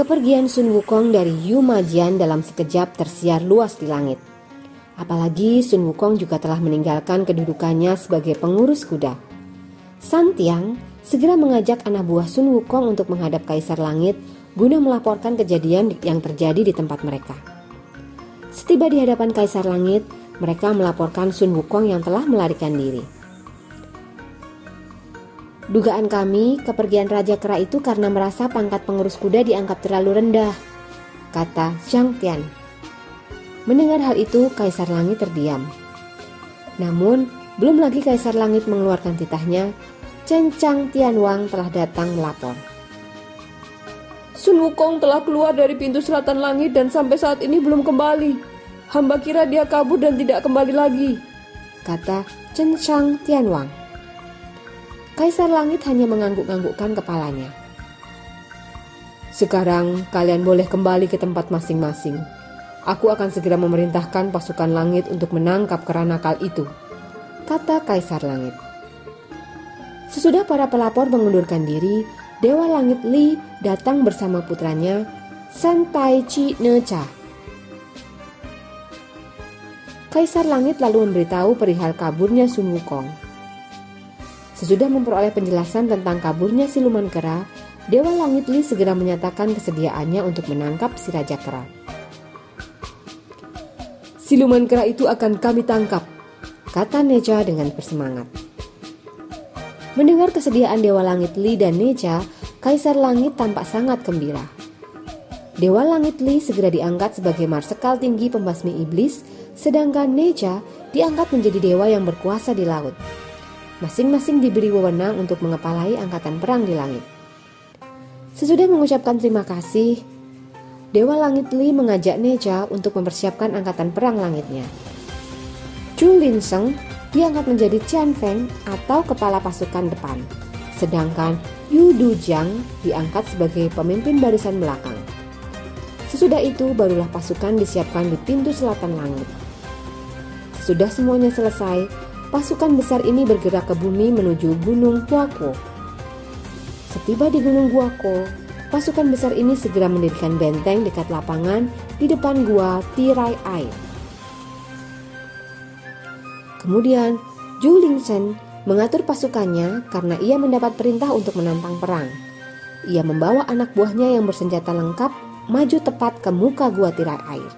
Kepergian Sun Wukong dari Yu Majian dalam sekejap tersiar luas di langit. Apalagi Sun Wukong juga telah meninggalkan kedudukannya sebagai pengurus kuda. San Tiang segera mengajak anak buah Sun Wukong untuk menghadap Kaisar Langit guna melaporkan kejadian yang terjadi di tempat mereka. Setiba di hadapan Kaisar Langit, mereka melaporkan Sun Wukong yang telah melarikan diri. Dugaan kami, kepergian Raja Kera itu karena merasa pangkat pengurus kuda dianggap terlalu rendah, kata Zhang Tian. Mendengar hal itu, Kaisar Langit terdiam. Namun, belum lagi Kaisar Langit mengeluarkan titahnya, Chen Chang Tianwang telah datang melapor. Sun Wukong telah keluar dari pintu selatan langit dan sampai saat ini belum kembali. Hamba kira dia kabur dan tidak kembali lagi, kata Chen Chang Tianwang. Kaisar Langit hanya mengangguk-anggukkan kepalanya. Sekarang kalian boleh kembali ke tempat masing-masing. Aku akan segera memerintahkan pasukan langit untuk menangkap keranakal itu, kata Kaisar Langit. Sesudah para pelapor mengundurkan diri, Dewa Langit Li datang bersama putranya, Santai Chi Necha. Kaisar Langit lalu memberitahu perihal kaburnya Sun Wukong. Sesudah memperoleh penjelasan tentang kaburnya siluman kera, Dewa Langit Li segera menyatakan kesediaannya untuk menangkap si Raja Kera. Siluman kera itu akan kami tangkap, kata Neja dengan bersemangat. Mendengar kesediaan Dewa Langit Li dan Neja, Kaisar Langit tampak sangat gembira. Dewa Langit Li segera diangkat sebagai marsekal tinggi pembasmi iblis, sedangkan Neja diangkat menjadi dewa yang berkuasa di laut. Masing-masing diberi wewenang untuk mengepalai angkatan perang di langit. Sesudah mengucapkan terima kasih, Dewa Langit Li mengajak Neja untuk mempersiapkan angkatan perang langitnya. Chu Lin Seng diangkat menjadi Qian Feng atau kepala pasukan depan, sedangkan Yu Du Jiang diangkat sebagai pemimpin barisan belakang. Sesudah itu barulah pasukan disiapkan di pintu selatan langit. Sesudah semuanya selesai, pasukan besar ini bergerak ke bumi menuju Gunung Huako. Setiba di Gunung Huako, pasukan besar ini segera mendirikan benteng dekat lapangan di depan gua Tirai Air. Kemudian, Zhu Lingchen mengatur pasukannya karena ia mendapat perintah untuk menantang perang. Ia membawa anak buahnya yang bersenjata lengkap maju tepat ke muka gua tirai air.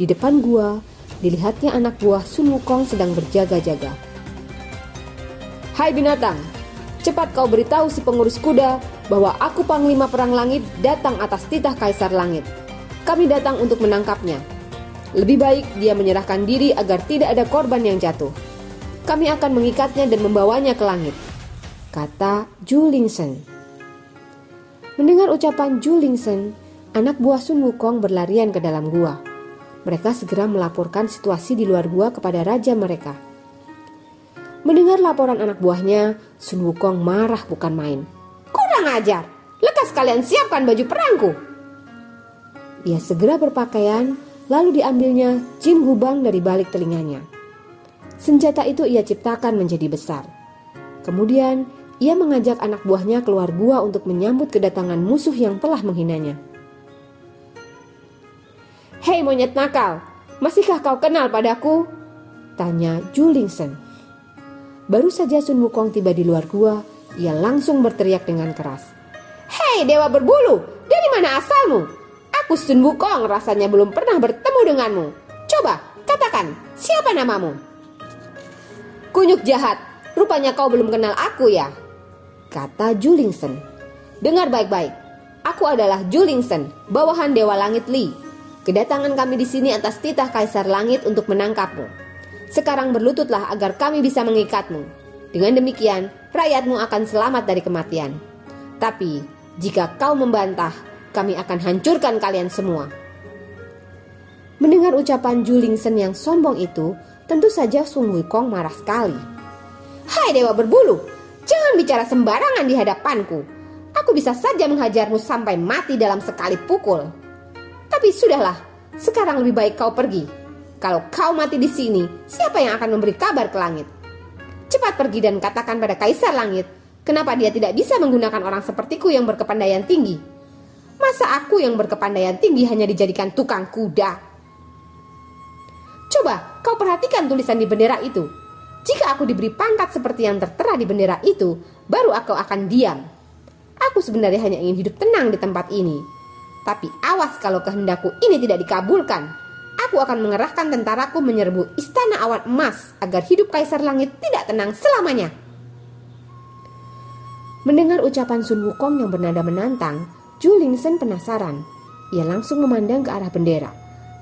Di depan gua, dilihatnya anak buah Sun Wukong sedang berjaga-jaga. Hai binatang, cepat kau beritahu si pengurus kuda bahwa aku panglima perang langit datang atas titah kaisar langit. Kami datang untuk menangkapnya. Lebih baik dia menyerahkan diri agar tidak ada korban yang jatuh. Kami akan mengikatnya dan membawanya ke langit. Kata Ju Lingsen. Mendengar ucapan Ju Lingsen, anak buah Sun Wukong berlarian ke dalam gua mereka segera melaporkan situasi di luar gua kepada raja mereka. Mendengar laporan anak buahnya, Sun Wukong marah bukan main. Kurang ajar, lekas kalian siapkan baju perangku. Ia segera berpakaian, lalu diambilnya Jin Gubang dari balik telinganya. Senjata itu ia ciptakan menjadi besar. Kemudian, ia mengajak anak buahnya keluar gua untuk menyambut kedatangan musuh yang telah menghinanya. Hei monyet nakal, masihkah kau kenal padaku? Tanya Julingsen. Baru saja Sun Wukong tiba di luar gua, ia langsung berteriak dengan keras. Hei dewa berbulu, dari mana asalmu? Aku Sun Wukong rasanya belum pernah bertemu denganmu. Coba, katakan, siapa namamu? Kunyuk jahat, rupanya kau belum kenal aku ya? Kata Julingsen. Dengar baik-baik, aku adalah Julingsen, bawahan Dewa Langit Li Kedatangan kami di sini atas titah Kaisar Langit untuk menangkapmu. Sekarang berlututlah agar kami bisa mengikatmu. Dengan demikian, rakyatmu akan selamat dari kematian. Tapi, jika kau membantah, kami akan hancurkan kalian semua. Mendengar ucapan Julingsen yang sombong itu, tentu saja Sun Wukong marah sekali. Hai Dewa Berbulu, jangan bicara sembarangan di hadapanku. Aku bisa saja menghajarmu sampai mati dalam sekali pukul. Tapi sudahlah, sekarang lebih baik kau pergi. Kalau kau mati di sini, siapa yang akan memberi kabar ke langit? Cepat pergi dan katakan pada Kaisar Langit, kenapa dia tidak bisa menggunakan orang sepertiku yang berkepandaian tinggi? Masa aku yang berkepandaian tinggi hanya dijadikan tukang kuda? Coba kau perhatikan tulisan di bendera itu. Jika aku diberi pangkat seperti yang tertera di bendera itu, baru aku akan diam. Aku sebenarnya hanya ingin hidup tenang di tempat ini. Tapi awas kalau kehendakku ini tidak dikabulkan. Aku akan mengerahkan tentaraku menyerbu istana awan emas agar hidup kaisar langit tidak tenang selamanya. Mendengar ucapan Sun Wukong yang bernada menantang, Ju Lingsen penasaran. Ia langsung memandang ke arah bendera.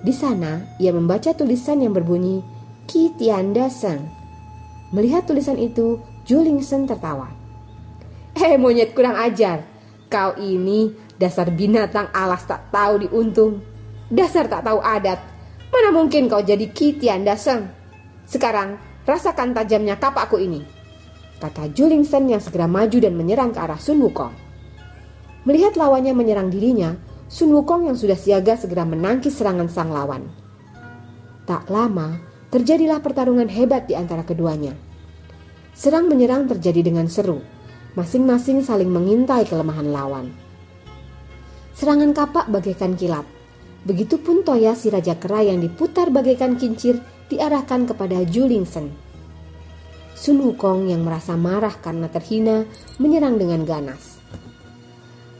Di sana, ia membaca tulisan yang berbunyi Ki Tianda Seng. Melihat tulisan itu, Julingsen tertawa. Eh monyet kurang ajar, kau ini dasar binatang alas tak tahu diuntung. Dasar tak tahu adat, mana mungkin kau jadi Ki Tianda Seng. Sekarang, rasakan tajamnya kapakku ini. Kata Julingsen yang segera maju dan menyerang ke arah Sun Wukong. Melihat lawannya menyerang dirinya, Sun Wukong yang sudah siaga segera menangkis serangan sang lawan. Tak lama, terjadilah pertarungan hebat di antara keduanya. Serang menyerang terjadi dengan seru, masing-masing saling mengintai kelemahan lawan. Serangan kapak bagaikan kilat, begitupun Toya si Raja Kera yang diputar bagaikan kincir diarahkan kepada Julingsen. Sun Wukong yang merasa marah karena terhina menyerang dengan ganas.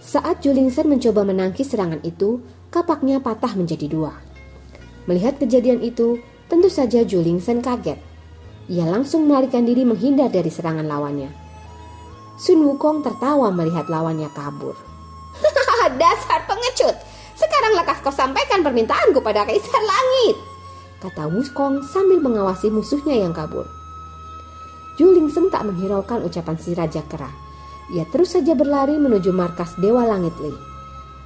Saat Julingsen mencoba menangkis serangan itu, kapaknya patah menjadi dua. Melihat kejadian itu, tentu saja Julingsen kaget. Ia langsung melarikan diri menghindar dari serangan lawannya. Sun Wukong tertawa melihat lawannya kabur. Dasar pengecut! Sekarang lekas kau sampaikan permintaanku pada Kaisar Langit! Kata Wukong sambil mengawasi musuhnya yang kabur. Julingsen tak menghiraukan ucapan si Raja Kera. Ia terus saja berlari menuju markas Dewa Langit Li.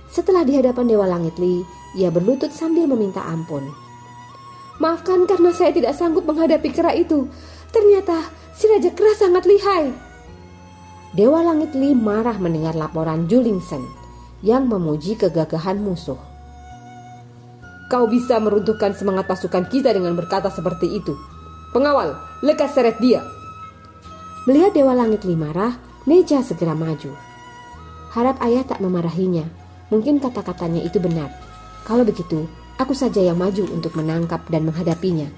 Setelah di hadapan Dewa Langit Li, ia berlutut sambil meminta ampun. Maafkan karena saya tidak sanggup menghadapi kera itu. Ternyata si Raja Kera sangat lihai. Dewa Langit Li marah mendengar laporan Julingsen yang memuji kegagahan musuh. Kau bisa meruntuhkan semangat pasukan kita dengan berkata seperti itu. Pengawal, lekas seret dia. Melihat Dewa Langit Li marah, Neja segera maju. Harap ayah tak memarahinya. Mungkin kata-katanya itu benar. Kalau begitu, aku saja yang maju untuk menangkap dan menghadapinya.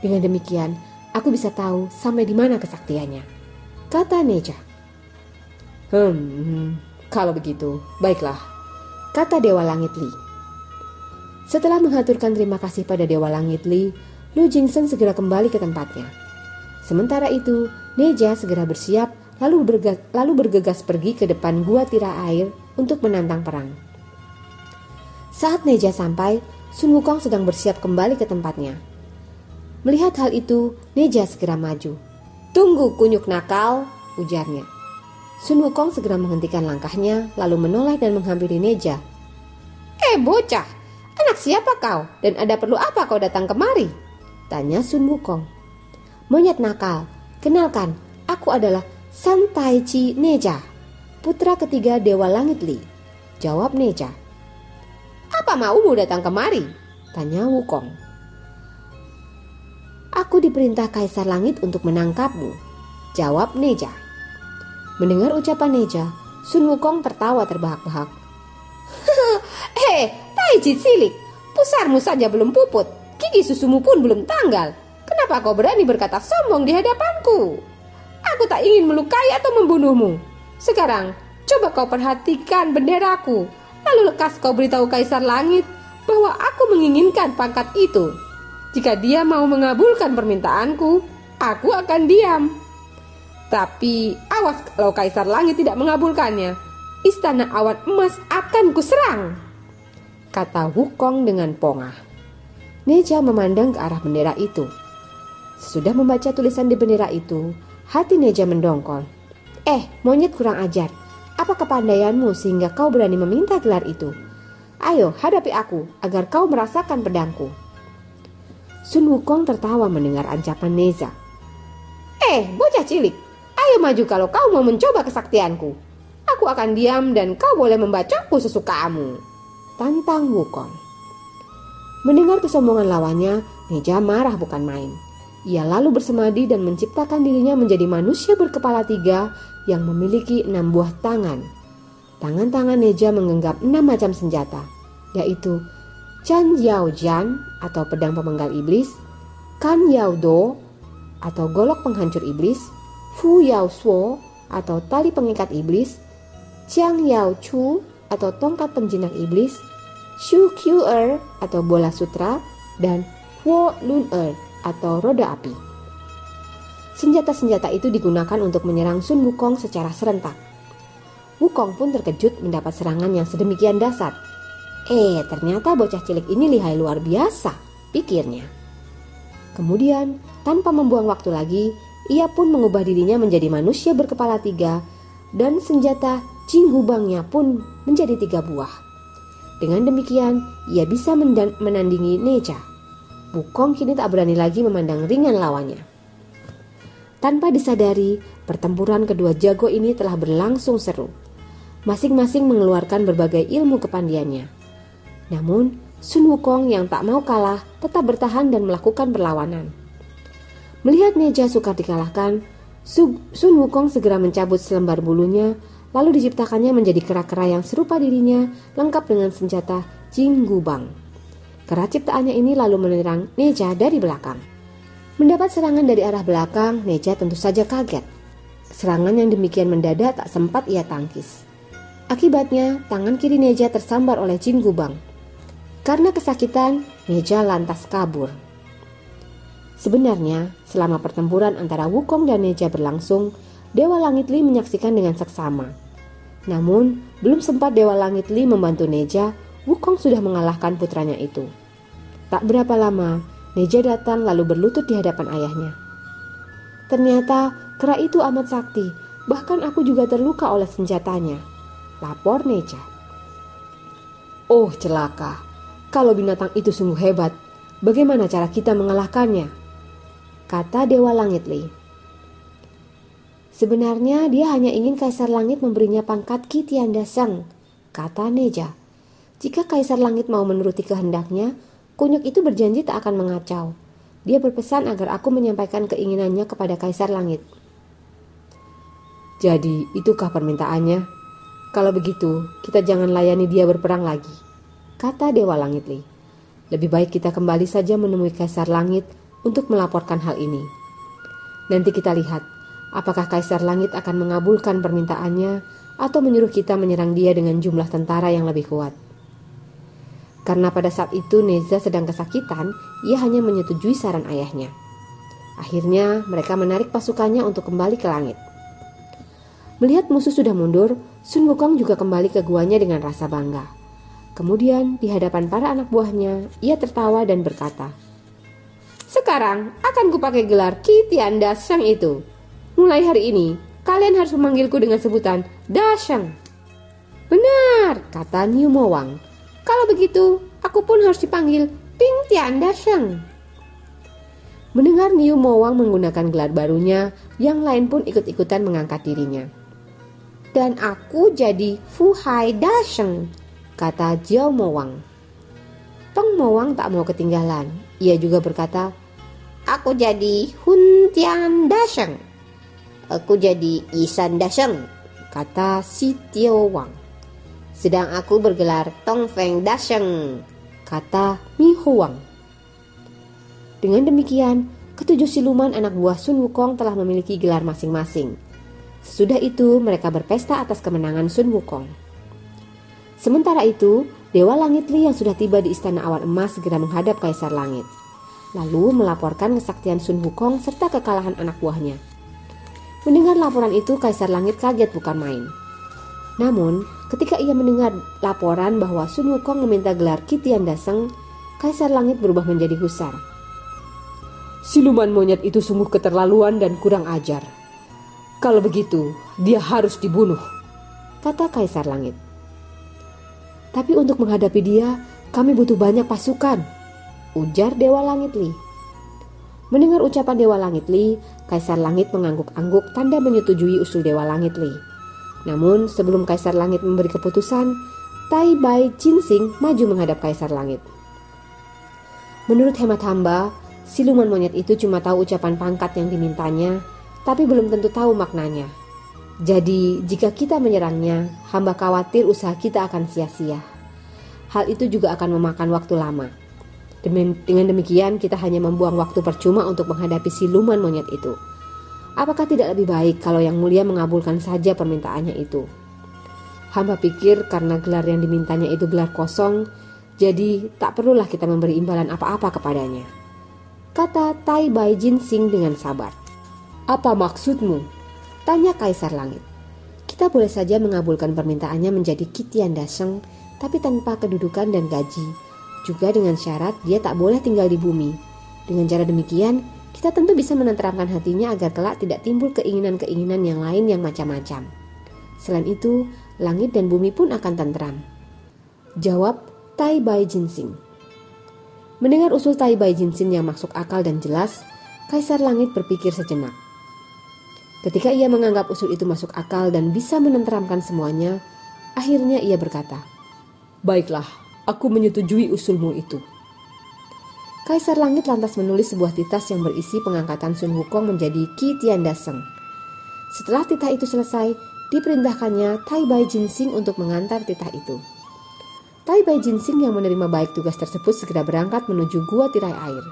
Dengan demikian, aku bisa tahu sampai di mana kesaktiannya. Kata Neja. Hmm, kalau begitu, baiklah. Kata Dewa Langit Li. Setelah menghaturkan terima kasih pada Dewa Langit Li, Lu Jingsen segera kembali ke tempatnya. Sementara itu, Neja segera bersiap lalu, bergegas, lalu bergegas pergi ke depan gua tira air untuk menantang perang. Saat Neja sampai, Sun Wukong sedang bersiap kembali ke tempatnya. Melihat hal itu, Neja segera maju. Tunggu kunyuk nakal, ujarnya. Sun Wukong segera menghentikan langkahnya, lalu menoleh dan menghampiri Neja. Eh bocah, anak siapa kau dan ada perlu apa kau datang kemari? Tanya Sun Wukong. Monyet nakal, kenalkan, aku adalah Santai Chi Neja, putra ketiga Dewa Langit Li. Jawab Neja. Apa maumu datang kemari? Tanya Wukong. Aku diperintah Kaisar Langit untuk menangkapmu. Jawab Neja. Mendengar ucapan Neja, Sun Wukong tertawa terbahak-bahak. Hei, Taiji silik, pusarmu saja belum puput, gigi susumu pun belum tanggal. Kenapa kau berani berkata sombong di hadapanku? Aku tak ingin melukai atau membunuhmu. Sekarang, coba kau perhatikan benderaku. Lalu lekas kau beritahu Kaisar Langit bahwa aku menginginkan pangkat itu. Jika dia mau mengabulkan permintaanku, aku akan diam. Tapi awas kalau Kaisar Langit tidak mengabulkannya. Istana awan emas akan kuserang. Kata Wukong dengan pongah. Neja memandang ke arah bendera itu. Sesudah membaca tulisan di bendera itu, Hati Neja mendongkol. Eh, monyet kurang ajar. Apa kepandaianmu sehingga kau berani meminta gelar itu? Ayo, hadapi aku agar kau merasakan pedangku. Sun Wukong tertawa mendengar ancaman Neza. Eh, bocah cilik, ayo maju kalau kau mau mencoba kesaktianku. Aku akan diam dan kau boleh membacaku sesukamu. Tantang Wukong. Mendengar kesombongan lawannya, Neja marah bukan main. Ia lalu bersemadi dan menciptakan dirinya menjadi manusia berkepala tiga yang memiliki enam buah tangan. Tangan-tangan Neja menggenggam enam macam senjata, yaitu Chan Yao Jan atau pedang pemenggal iblis, Kan Yao Do atau golok penghancur iblis, Fu Yao Suo atau tali pengikat iblis, Chiang Yao Chu atau tongkat penjinak iblis, Shu Qiu Er atau bola sutra, dan Huo Lun Er atau roda api. Senjata-senjata itu digunakan untuk menyerang Sun Wukong secara serentak. Wukong pun terkejut mendapat serangan yang sedemikian dasar Eh, ternyata bocah cilik ini lihai luar biasa, pikirnya. Kemudian, tanpa membuang waktu lagi, ia pun mengubah dirinya menjadi manusia berkepala tiga dan senjata cinggubangnya pun menjadi tiga buah. Dengan demikian, ia bisa menandingi Neja. Bukong kini tak berani lagi memandang ringan lawannya. Tanpa disadari, pertempuran kedua jago ini telah berlangsung seru. Masing-masing mengeluarkan berbagai ilmu kepandiannya. Namun, Sun Wukong yang tak mau kalah tetap bertahan dan melakukan perlawanan. Melihat Neja sukar dikalahkan, Sun Wukong segera mencabut selembar bulunya, lalu diciptakannya menjadi kera-kera yang serupa dirinya, lengkap dengan senjata Jing Gubang. Kera ciptaannya ini lalu menyerang Neja dari belakang. Mendapat serangan dari arah belakang, Neja tentu saja kaget. Serangan yang demikian mendadak tak sempat ia tangkis. Akibatnya, tangan kiri Neja tersambar oleh Jin Gubang. Karena kesakitan, Neja lantas kabur. Sebenarnya, selama pertempuran antara Wukong dan Neja berlangsung, Dewa Langit Li menyaksikan dengan seksama. Namun, belum sempat Dewa Langit Li membantu Neja, Wukong sudah mengalahkan putranya itu. Tak berapa lama, Neja datang lalu berlutut di hadapan ayahnya. Ternyata kera itu amat sakti, bahkan aku juga terluka oleh senjatanya. Lapor Neja. Oh celaka, kalau binatang itu sungguh hebat, bagaimana cara kita mengalahkannya? Kata Dewa Langit Li. Sebenarnya dia hanya ingin Kaisar Langit memberinya pangkat Ki Tianda Sang, kata Neja. Jika Kaisar Langit mau menuruti kehendaknya, kunyuk itu berjanji tak akan mengacau. Dia berpesan agar aku menyampaikan keinginannya kepada Kaisar Langit. Jadi, itukah permintaannya? Kalau begitu, kita jangan layani dia berperang lagi kata Dewa Langit Li. Lebih baik kita kembali saja menemui Kaisar Langit untuk melaporkan hal ini. Nanti kita lihat apakah Kaisar Langit akan mengabulkan permintaannya atau menyuruh kita menyerang dia dengan jumlah tentara yang lebih kuat. Karena pada saat itu Neza sedang kesakitan, ia hanya menyetujui saran ayahnya. Akhirnya mereka menarik pasukannya untuk kembali ke langit. Melihat musuh sudah mundur, Sun Wukong juga kembali ke guanya dengan rasa bangga. Kemudian di hadapan para anak buahnya, ia tertawa dan berkata, Sekarang akan kupakai gelar Kitian Dasyang itu. Mulai hari ini, kalian harus memanggilku dengan sebutan Dasyang. Benar, kata Niu Mowang. Kalau begitu, aku pun harus dipanggil Ping Tian Dasyang. Mendengar Niu Mowang menggunakan gelar barunya, yang lain pun ikut-ikutan mengangkat dirinya. Dan aku jadi Fu Hai Dasyang kata Jiao Mowang. Peng Mowang tak mau ketinggalan. Ia juga berkata, Aku jadi Hun Tian Dasheng. Aku jadi Isan Dasheng, kata si Tio Wang. Sedang aku bergelar Tong Feng Dasheng, kata Mi Huang. Dengan demikian, ketujuh siluman anak buah Sun Wukong telah memiliki gelar masing-masing. Sesudah itu, mereka berpesta atas kemenangan Sun Wukong. Sementara itu, Dewa Langit Li yang sudah tiba di Istana Awan Emas segera menghadap Kaisar Langit. Lalu melaporkan kesaktian Sun Wukong serta kekalahan anak buahnya. Mendengar laporan itu, Kaisar Langit kaget bukan main. Namun, ketika ia mendengar laporan bahwa Sun Wukong meminta gelar Kitian Daseng, Kaisar Langit berubah menjadi gusar. Siluman monyet itu sungguh keterlaluan dan kurang ajar. Kalau begitu, dia harus dibunuh, kata Kaisar Langit. Tapi untuk menghadapi dia, kami butuh banyak pasukan. Ujar Dewa Langit Li. Mendengar ucapan Dewa Langit Li, Kaisar Langit mengangguk-angguk tanda menyetujui usul Dewa Langit Li. Namun sebelum Kaisar Langit memberi keputusan, Tai Bai Jinsing maju menghadap Kaisar Langit. Menurut hemat hamba, siluman monyet itu cuma tahu ucapan pangkat yang dimintanya, tapi belum tentu tahu maknanya. Jadi, jika kita menyerangnya, hamba khawatir usaha kita akan sia-sia. Hal itu juga akan memakan waktu lama. Dengan demikian, kita hanya membuang waktu percuma untuk menghadapi siluman monyet itu. Apakah tidak lebih baik kalau Yang Mulia mengabulkan saja permintaannya itu? Hamba pikir karena gelar yang dimintanya itu gelar kosong, jadi tak perlulah kita memberi imbalan apa-apa kepadanya. Kata Tai Bai Jin Sing dengan sabar. Apa maksudmu? Tanya Kaisar Langit. Kita boleh saja mengabulkan permintaannya menjadi Kitian Daseng, tapi tanpa kedudukan dan gaji juga dengan syarat dia tak boleh tinggal di bumi. Dengan cara demikian, kita tentu bisa menenteramkan hatinya agar kelak tidak timbul keinginan-keinginan yang lain yang macam-macam. Selain itu, langit dan bumi pun akan tentram. Jawab Tai Bai Jinsing. Mendengar usul Tai Bai Jinsing yang masuk akal dan jelas, Kaisar Langit berpikir sejenak. Ketika ia menganggap usul itu masuk akal dan bisa menenteramkan semuanya, akhirnya ia berkata, "Baiklah, Aku menyetujui usulmu itu. Kaisar Langit lantas menulis sebuah titas yang berisi pengangkatan Sun Wukong menjadi Ki Tiandaseng. Setelah titah itu selesai, diperintahkannya Tai Bai Jinsing untuk mengantar titah itu. Tai Bai Jinsing yang menerima baik tugas tersebut segera berangkat menuju gua tirai air.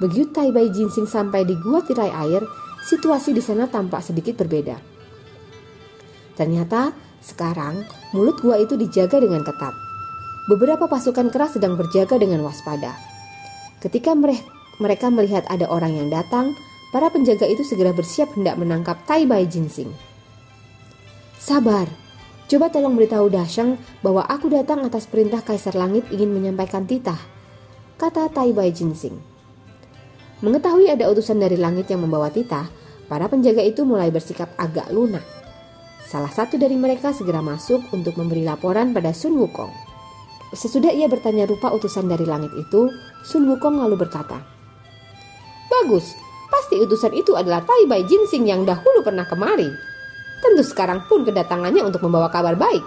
Begitu Tai Bai Jinsing sampai di gua tirai air, situasi di sana tampak sedikit berbeda. Ternyata sekarang mulut gua itu dijaga dengan ketat beberapa pasukan keras sedang berjaga dengan waspada. Ketika mereka melihat ada orang yang datang, para penjaga itu segera bersiap hendak menangkap Tai Bai Jinsing. Sabar, coba tolong beritahu Dasheng bahwa aku datang atas perintah Kaisar Langit ingin menyampaikan titah, kata Tai Bai Jinsing. Mengetahui ada utusan dari langit yang membawa titah, para penjaga itu mulai bersikap agak lunak. Salah satu dari mereka segera masuk untuk memberi laporan pada Sun Wukong. Sesudah ia bertanya rupa utusan dari langit itu, Sun Wukong lalu berkata, Bagus, pasti utusan itu adalah Tai Bai Jinsing yang dahulu pernah kemari. Tentu sekarang pun kedatangannya untuk membawa kabar baik.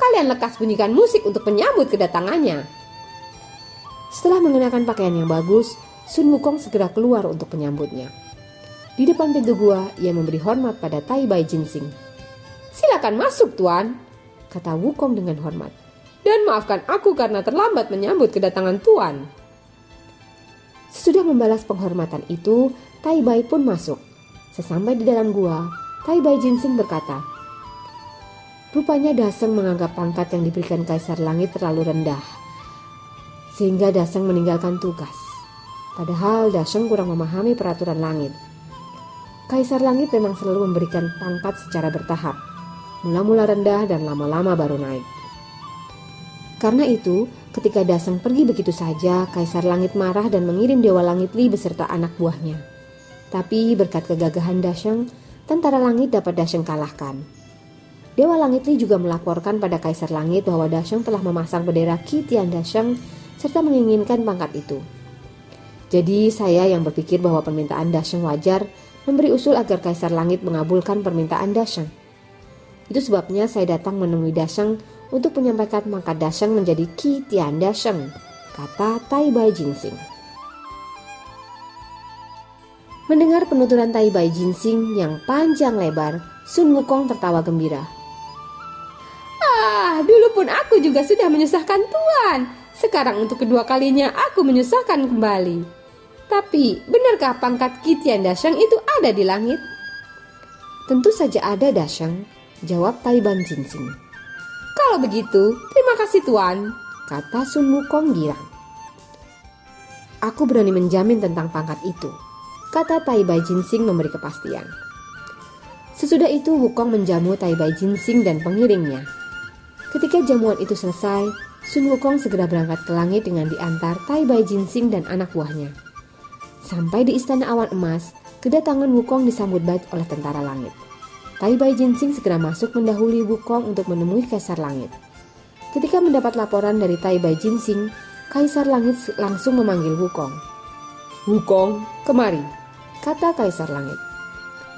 Kalian lekas bunyikan musik untuk menyambut kedatangannya. Setelah mengenakan pakaian yang bagus, Sun Wukong segera keluar untuk menyambutnya. Di depan pintu gua, ia memberi hormat pada Tai Bai Jinsing. Silakan masuk, Tuan, kata Wukong dengan hormat dan maafkan aku karena terlambat menyambut kedatangan Tuan. Sesudah membalas penghormatan itu, Tai Bai pun masuk. Sesampai di dalam gua, Tai Bai Jinsing berkata, Rupanya Daseng menganggap pangkat yang diberikan Kaisar Langit terlalu rendah, sehingga Daseng meninggalkan tugas. Padahal Daseng kurang memahami peraturan langit. Kaisar Langit memang selalu memberikan pangkat secara bertahap, mula-mula rendah dan lama-lama baru naik. Karena itu, ketika Daseng pergi begitu saja, Kaisar Langit marah dan mengirim Dewa Langit Li beserta anak buahnya. Tapi berkat kegagahan Daseng, tentara langit dapat Daseng kalahkan. Dewa Langit Li juga melaporkan pada Kaisar Langit bahwa Daseng telah memasang bendera Kitian Daseng serta menginginkan pangkat itu. Jadi saya yang berpikir bahwa permintaan Daseng wajar memberi usul agar Kaisar Langit mengabulkan permintaan Daseng. Itu sebabnya saya datang menemui Daseng untuk menyampaikan mangkat Dasheng menjadi Ki Tian Dasheng, kata Tai Bai Jinsing. Mendengar penuturan Tai Bai Jinsing yang panjang lebar, Sun Wukong tertawa gembira. Ah, dulu pun aku juga sudah menyusahkan Tuan. Sekarang untuk kedua kalinya aku menyusahkan kembali. Tapi, benarkah pangkat Kitian Dasheng itu ada di langit? Tentu saja ada Dasheng, jawab Tai Ban Jinsing. Kalau begitu, terima kasih Tuan, kata Sun Wukong girang. Aku berani menjamin tentang pangkat itu, kata Tai Bai Jinsing memberi kepastian. Sesudah itu Wukong menjamu Tai Bai Jinsing dan pengiringnya. Ketika jamuan itu selesai, Sun Wukong segera berangkat ke langit dengan diantar Tai Bai Jinsing dan anak buahnya. Sampai di istana awan emas, kedatangan Wukong disambut baik oleh tentara langit. Tai Bai Jinsing segera masuk mendahului Wukong untuk menemui Kaisar Langit. Ketika mendapat laporan dari Tai Bai Jinsing, Kaisar Langit langsung memanggil Wukong. Wukong, kemari, kata Kaisar Langit.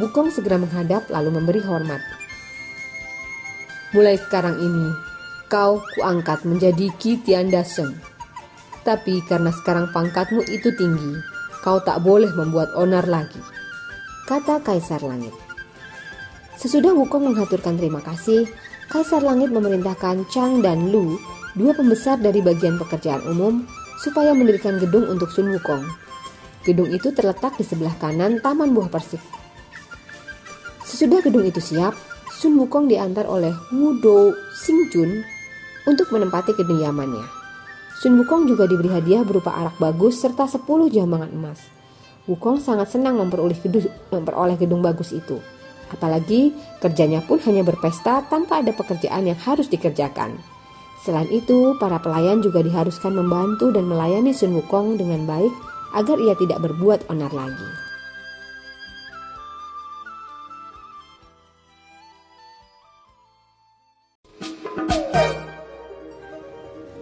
Wukong segera menghadap lalu memberi hormat. Mulai sekarang ini, kau kuangkat menjadi Ki Tianda Seng. Tapi karena sekarang pangkatmu itu tinggi, kau tak boleh membuat onar lagi, kata Kaisar Langit. Sesudah Wukong menghaturkan terima kasih, Kaisar Langit memerintahkan Chang dan Lu, dua pembesar dari bagian pekerjaan umum, supaya mendirikan gedung untuk Sun Wukong. Gedung itu terletak di sebelah kanan Taman Buah Persik. Sesudah gedung itu siap, Sun Wukong diantar oleh Wudou Xingjun untuk menempati kediamannya. Sun Wukong juga diberi hadiah berupa arak bagus serta 10 jambangan emas. Wukong sangat senang memperoleh gedung, memperoleh gedung bagus itu. Apalagi kerjanya pun hanya berpesta tanpa ada pekerjaan yang harus dikerjakan. Selain itu, para pelayan juga diharuskan membantu dan melayani Sun Wukong dengan baik agar ia tidak berbuat onar lagi.